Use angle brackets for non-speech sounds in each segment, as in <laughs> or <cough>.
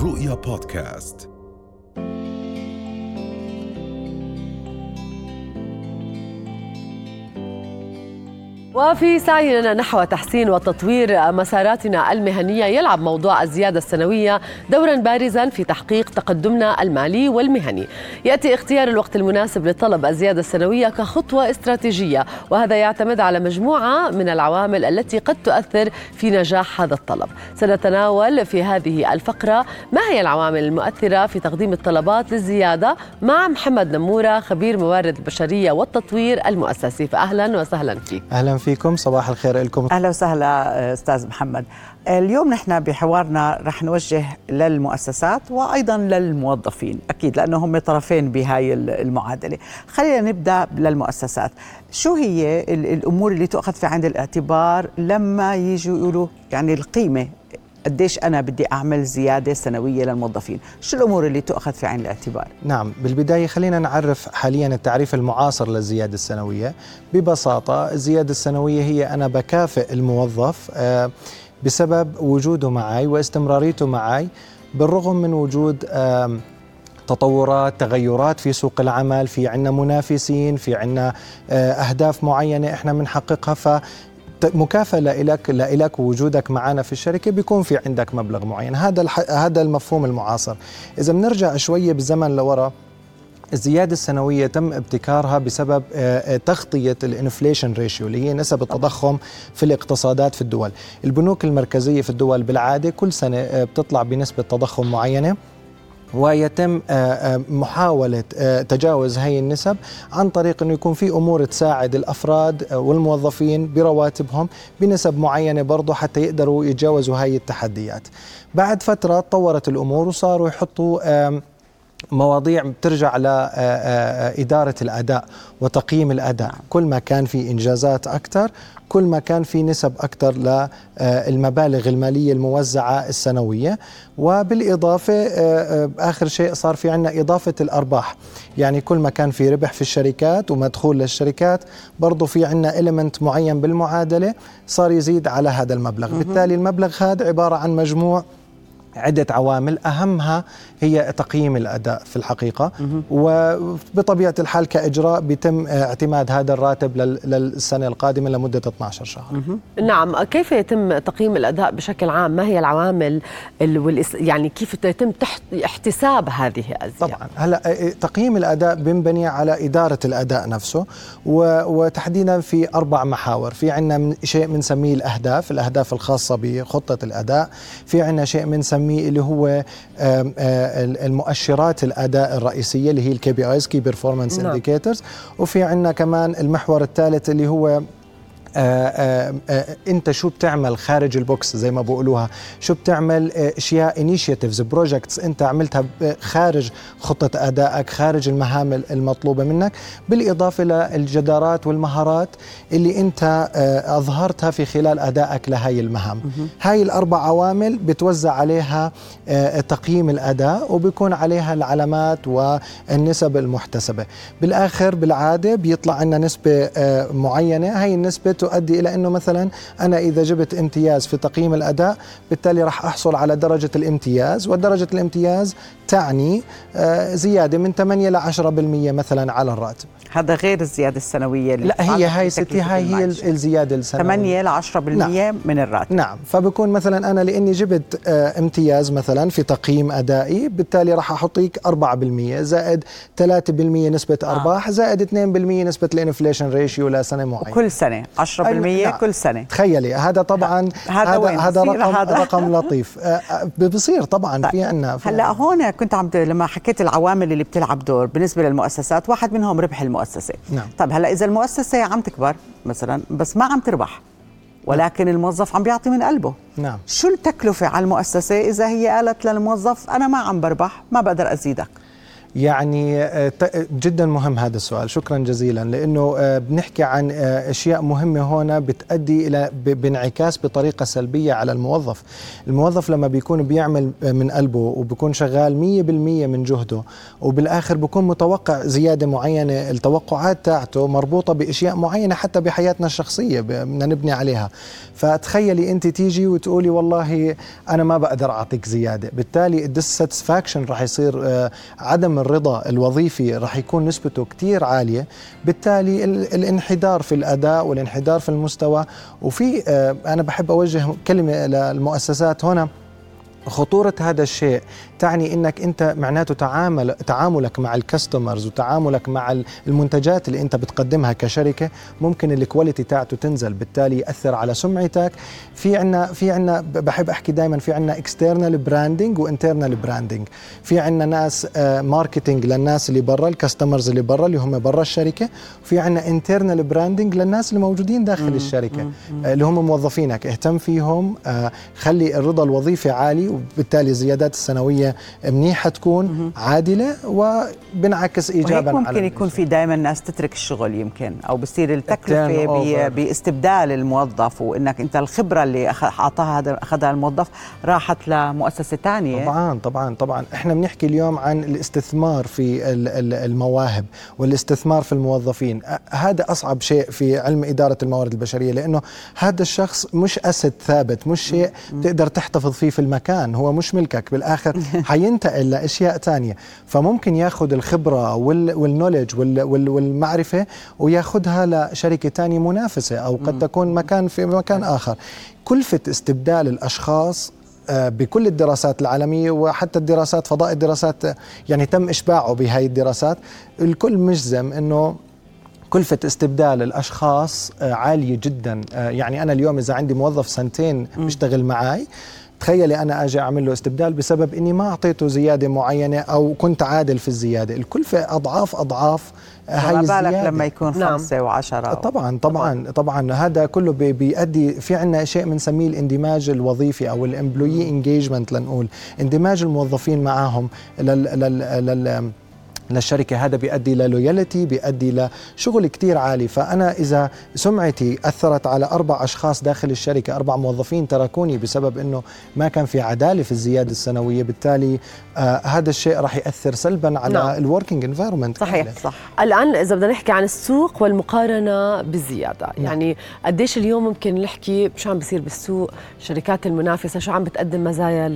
رؤيا بودكاست. وفي سعينا نحو تحسين وتطوير مساراتنا المهنية يلعب موضوع الزيادة السنوية دورا بارزا في تحقيق تقدمنا المالي والمهني. يأتي اختيار الوقت المناسب لطلب الزيادة السنوية كخطوة استراتيجية وهذا يعتمد على مجموعة من العوامل التي قد تؤثر في نجاح هذا الطلب. سنتناول في هذه الفقرة ما هي العوامل المؤثرة في تقديم الطلبات للزيادة مع محمد نمورة خبير موارد البشرية والتطوير المؤسسي فاهلا وسهلا فيك. أهلا فيكم. صباح الخير لكم. أهلا وسهلا أستاذ محمد. اليوم نحن بحوارنا رح نوجه للمؤسسات وأيضا للموظفين أكيد لأنه هم طرفين بهاي المعادلة. خلينا نبدأ للمؤسسات. شو هي الأمور اللي تؤخذ في عين الاعتبار لما يجوا يقولوا يعني القيمة قديش أنا بدي أعمل زيادة سنوية للموظفين؟ شو الأمور اللي تؤخذ في عين الاعتبار؟ نعم بالبداية خلينا نعرف حاليا التعريف المعاصر للزيادة السنوية. ببساطة الزيادة السنوية هي أنا بكافئ الموظف آه، بسبب وجوده معي واستمراريته معي بالرغم من وجود تطورات تغيرات في سوق العمل في عنا منافسين في عنا آه، أهداف معينة إحنا بنحققها ف مكافأة لك لك ووجودك معنا في الشركة بيكون في عندك مبلغ معين. هذا هذا المفهوم المعاصر. إذا بنرجع شوية بالزمن لورا الزيادة السنوية تم ابتكارها بسبب آه، آه، تغطية ال inflation ratio اللي هي نسب التضخم في الاقتصادات في الدول. البنوك المركزية في الدول بالعادة كل سنة آه، بتطلع بنسبة تضخم معينة. ويتم آه، آه، محاولة آه، تجاوز هاي النسب عن طريق أنه يكون في أمور تساعد الأفراد والموظفين برواتبهم بنسب معينة برضه حتى يقدروا يتجاوزوا هاي التحديات. بعد فترة تطورت الأمور وصاروا يحطوا مواضيع بترجع لإدارة الأداء وتقييم الأداء. كل ما كان في إنجازات أكثر كل ما كان في نسب أكثر للمبالغ المالية الموزعة السنوية. وبالإضافة آه، آه، آخر شيء صار في عنا إضافة الأرباح. يعني كل ما كان في ربح في الشركات ومدخول للشركات برضو في عنا إليمنت معين بالمعادلة صار يزيد على هذا المبلغ. بالتالي المبلغ هذا عبارة عن مجموع عدة عوامل. أهمها هي تقييم الأداء في الحقيقة. وبطبيعة الحال كإجراء بيتم اعتماد هذا الراتب للسنة القادمة لمدة 12 شهر. نعم. كيف يتم تقييم الأداء بشكل عام؟ ما هي العوامل يعني كيف يتم احتساب هذه الزيادة طبعا. هلأ تقييم الأداء بينبني على إدارة الأداء نفسه وتحديدا في أربع محاور. في عندنا شيء بنسميه الأهداف الأهداف الخاصة بخطة الأداء. في عندنا شيء بنسميه اللي هو المؤشرات الأداء الرئيسية اللي هي ال KPIs key performance indicators وفي عندنا كمان المحور الثالث اللي هو آآ آآ آآ انت شو بتعمل خارج ال box زي ما بقولوها شو بتعمل أشياء initiatives projects انت عملتها خارج خطة أدائك خارج المهام المطلوبة منك بالإضافة للجدارات والمهارات اللي انت أظهرتها في خلال أدائك لهي المهام. هاي الأربع عوامل بتوزع عليها تقييم الأداء وبيكون عليها العلامات والنسب المحتسبة. بالآخر بالعادة بيطلع عندنا نسبة معينة هاي النسبة تؤدي إلى إنه مثلا أنا إذا جبت امتياز في تقييم الأداء بالتالي راح أحصل على درجة الامتياز ودرجه الامتياز تعني زيادة من 8 ل 10% مثلا على الراتب. هذا غير الزيادة السنوية اللي لا هي هاي ستي هاي هي الزيادة السنوية. 8 ل 10% نعم. من الراتب. نعم. فبكون مثلا أنا لأني جبت امتياز مثلا في تقييم أدائي بالتالي راح أحطيك 4% زائد 3% نسبة أرباح آه. زائد 2% نسبة ال inflation ratio لسنة معينة. كل سنة 10% نعم. كل سنة تخيلي هذا طبعا هذا هذا, هذا رقم هذا؟ رقم لطيف بصير طبعا طيب. في عنا هلأ هون كنت عم لما حكيت العوامل اللي بتلعب دور بالنسبة للمؤسسات واحد منهم ربح المؤسسة نعم. طيب هلأ إذا المؤسسة عم تكبر مثلا بس ما عم تربح ولكن نعم. الموظف عم بيعطي من قلبه نعم شو التكلفة على المؤسسة إذا هي قالت للموظف أنا ما عم بربح ما بقدر أزيدك يعني آه، جدا مهم هذا السؤال. شكرا جزيلا. لأنه آه، بنحكي عن آه، أشياء مهمة هنا بتؤدي إلى بانعكاس بطريقة سلبية على الموظف. الموظف لما بيكون بيعمل من قلبه وبيكون شغال 100% من جهده وبالآخر بيكون متوقع زيادة معينة التوقعات تاعته مربوطة بأشياء معينة حتى بحياتنا الشخصية بدنا نبني عليها. فتخيلي أنت تيجي وتقولي والله أنا ما بقدر أعطيك زيادة. بالتالي ال dissatisfaction راح يصير عدم الرضا الوظيفي راح يكون نسبته كتير عالية بالتالي ال- الانحدار في الأداء والانحدار في المستوى. وفي آه، أنا بحب أوجه كلمة للمؤسسات هنا. خطورة هذا الشيء تعني إنك أنت معناته تعامل تعاملك مع ال customers وتعاملك مع ال- المنتجات اللي أنت بتقدمها كشركة ممكن ال quality تاعته تنزل بالتالي يأثر على سمعتك. في عنا في عنا بحب أحكي دائما في عنا external branding و internal branding في عنا ناس marketing للناس اللي برا ال customers اللي برا اللي هم برا الشركة. وفي عنا internal branding للناس اللي موجودين داخل الشركة آه، اللي هم موظفينك. اهتم فيهم آه، خلي الرضا الوظيفي عالي وبالتالي الزيادات السنوية منيحة تكون عادلة وبنعكس وهيك إيجابا ممكن على يكون في دائما ناس تترك الشغل يمكن أو بصير التكلفة باستبدال الموظف وإنك أنت الخبرة اللي أعطاها هذا أخذها الموظف راحت لمؤسسة ثانية طبعا طبعا طبعا. إحنا بنحكي اليوم عن الاستثمار في ال- ال- المواهب والاستثمار في الموظفين. هذا أصعب شيء في علم إدارة الموارد البشرية لأنه هذا الشخص مش أسد ثابت مش شيء تقدر تحتفظ فيه في المكان. هو مش ملكك بالآخر <laughs> حينتقل لأشياء ثانية فممكن ياخذ الخبرة وال- والنولج وال- وال- والمعرفة وياخذها لشركة ثانية منافسة أو قد تكون مكان في مكان آخر. كلفة استبدال الأشخاص آه، بكل الدراسات العالمية وحتى الدراسات فضاء الدراسات يعني تم إشباعه بهاي الدراسات. الكل مجزم أنه كلفة استبدال الأشخاص آه، عالية جدا. آه، يعني أنا اليوم إذا عندي موظف سنتين بيشتغل معي تخيلي أنا أجي أعمل له استبدال بسبب أني ما أعطيته زيادة معينة أو كنت عادل في الزيادة. الكلفة أضعاف أضعاف آه، هاي فما بالك لما يكون نعم. خمسة وعشرة؟ طبعا طبعا طبعا. هذا كله بي- بيؤدي في عندنا شيء بنسميه الاندماج الوظيفي أو ال employee engagement لنقول. اندماج الموظفين معهم لل لل لل للشركة هذا بيؤدي لل loyalty بيؤدي لشغل كتير عالي. فأنا إذا سمعتي أثرت على أربع أشخاص داخل الشركة أربع موظفين تركوني بسبب أنه ما كان في عدالة في الزيادة السنوية بالتالي آه هذا الشيء راح يأثر سلبا على نعم. ال working environment صحيح صح. الآن إذا بدنا نحكي عن السوق والمقارنة بالزيادة يعني قديش اليوم ممكن نحكي شو عم بيصير بالسوق الشركات المنافسة شو عم بتقدم مزايا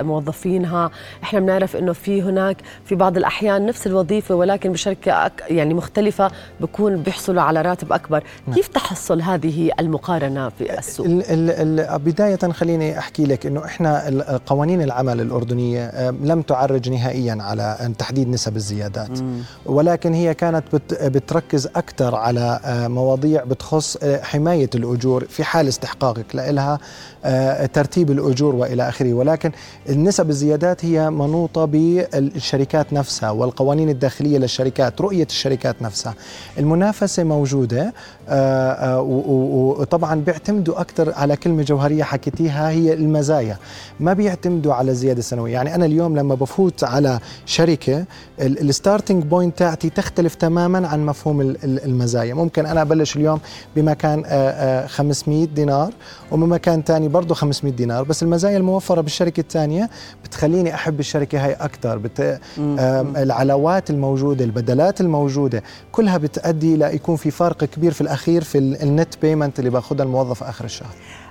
لموظفينها؟ إحنا بنعرف إنه في هناك في بعض الأحيان نفس الوظيفة ولكن بشركة أك يعني مختلفة بكون بيحصلوا على راتب أكبر. كيف تحصل هذه المقارنة في السوق؟ ال ال ال بداية خليني أحكي لك أنه إحنا ال- قوانين العمل الأردنية آه، لم تعرج نهائيا على تحديد نسب الزيادات. ولكن هي كانت بت بتركز أكثر على آه، مواضيع بتخص آه، حماية الأجور في حال استحقاقك لها آه، ترتيب الأجور وإلى آخره. ولكن النسب الزيادات هي منوطة بالشركات نفسها والقوانين الداخلية للشركات رؤية الشركات نفسها. المنافسة موجودة آه، آه، وطبعا بيعتمدوا أكثر على كلمة جوهرية حكيتيها هي المزايا. ما بيعتمدوا على الزيادة السنوية يعني أنا اليوم لما بفوت على شركة ال starting point تاعتي تختلف تماما عن مفهوم ال- ال- المزايا. ممكن أنا أبلش اليوم بمكان آه، آه، 500 دينار وبمكان تاني برضه 500 دينار. بس المزايا الموفرة بالشركة الثانية بتخليني أحب الشركة هاي أكثر بت... آم، العلاوات الموجودة البدلات الموجودة كلها بتأدي ليكون في فرق كبير في الأخير في ال- النت payment اللي باخذها الموظف آخر الشهر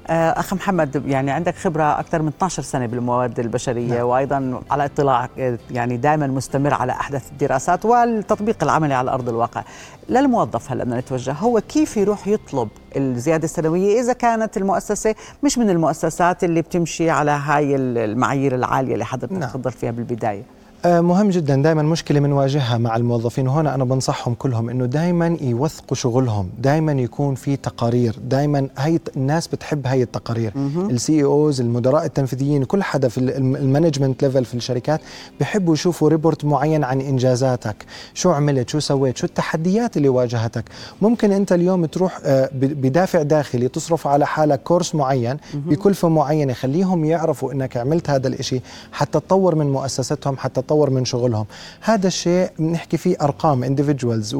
آه، أخ محمد يعني عندك خبرة أكثر من 12 سنة بالمواد البشرية نعم. وأيضا على اطلاع يعني دائما مستمر على أحدث الدراسات والتطبيق العملي على أرض الواقع للموظف هلا بدنا نتوجه هو كيف يروح يطلب الزيادة السنوية إذا كانت المؤسسة مش من المؤسسات اللي بتمشي على هاي المعايير العالية اللي حضرتك نعم. تفضل فيها بالبداية مهم جدا. دائما مشكلة بنواجهها مع الموظفين وهنا أنا بنصحهم كلهم إنه دائما يوثقوا شغلهم دائما يكون في تقارير دائما هي الناس بتحب هاي التقارير. ال C-Os المدراء التنفيذيين كل حدا في الم- ال management level في الشركات بيحبوا يشوفوا report معين عن إنجازاتك. شو عملت؟ شو سويت؟ شو التحديات اللي واجهتك؟ ممكن أنت اليوم تروح آه، بدافع داخلي تصرف على حالك كورس معين بكلفة معينة خليهم يعرفوا إنك عملت هذا الإشي حتى تطور من مؤسستهم حتى تطور من شغلهم. هذا الشيء بنحكي فيه أرقام individuals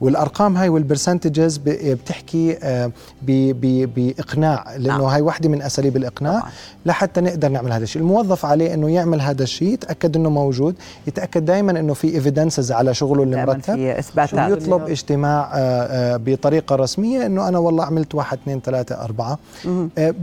والأرقام هاي وال percentages بتحكي آه، بإقناع لأنه نعم. هاي واحدة من أساليب الإقناع. لحتى نقدر نعمل هذا الشيء. الموظف عليه إنه يعمل هذا الشيء يتأكد إنه موجود يتأكد دائما إنه في ايفيدنسز على شغله اللي مرتب في اثباتات يطلب اجتماع آه، بطريقة رسمية إنه أنا والله عملت واحد اثنين ثلاثة أربعة.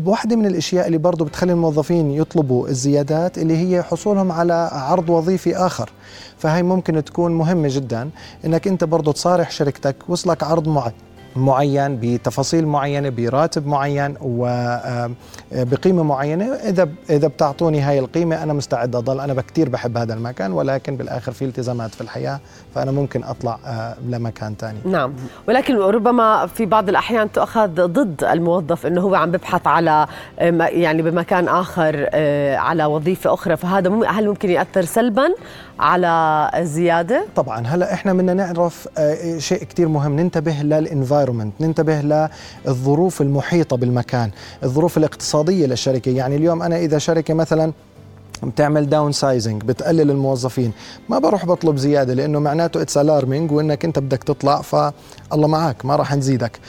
واحدة من الأشياء اللي برضه بتخلي الموظفين يطلبوا الزيادات اللي هي حصولهم على عرض وظيفي آخر. فهي ممكن تكون مهمة جدا إنك أنت برضه تصارح شركتك وصلك عرض معين معين بتفاصيل معينة براتب معين وبقيمه معينة. إذا إذا بتعطوني هاي القيمة أنا مستعد أضل. أنا كثير بحب هذا المكان ولكن بالآخر في التزامات في الحياة فأنا ممكن أطلع لمكان ثاني نعم. ولكن ربما في بعض الأحيان تؤخذ ضد الموظف إنه هو عم ببحث على يعني بمكان آخر على وظيفة أخرى. فهذا هل ممكن يأثر سلبا على الزيادة؟ طبعا. هلأ إحنا بدنا نعرف شيء كثير مهم. ننتبه لل environment environment ننتبه للظروف المحيطة بالمكان الظروف الاقتصادية للشركة. يعني اليوم أنا إذا شركة مثلا بتعمل downsizing بتقلل الموظفين. ما بروح بطلب زيادة لأنه معناته it's alarming وإنك أنت بدك تطلع فالله معك ما راح نزيدك.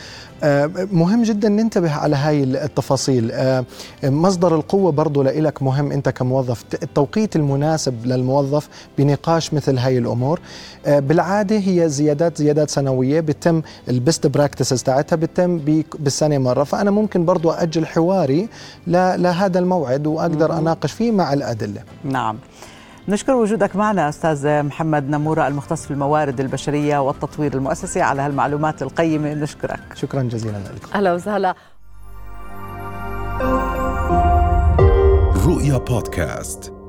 آه، مهم جدا ننتبه على هاي التفاصيل. آه، مصدر القوة برضو لإلك مهم أنت كموظف. التوقيت المناسب للموظف بنقاش مثل هاي الأمور. آه، بالعادة هي زيادات زيادات سنوية بتم البست براكتسز تاعتها بتم بالسنة مرة. فأنا ممكن برضو أجل حواري لهذا الموعد وأقدر أناقش فيه مع الأدلة. نعم. نشكر وجودك معنا أستاذ محمد نموره المختص في الموارد البشرية والتطوير المؤسسي على هالمعلومات القيمة. نشكرك. شكرا جزيلا لك. أهلا وسهلا. رؤيا بودكاست.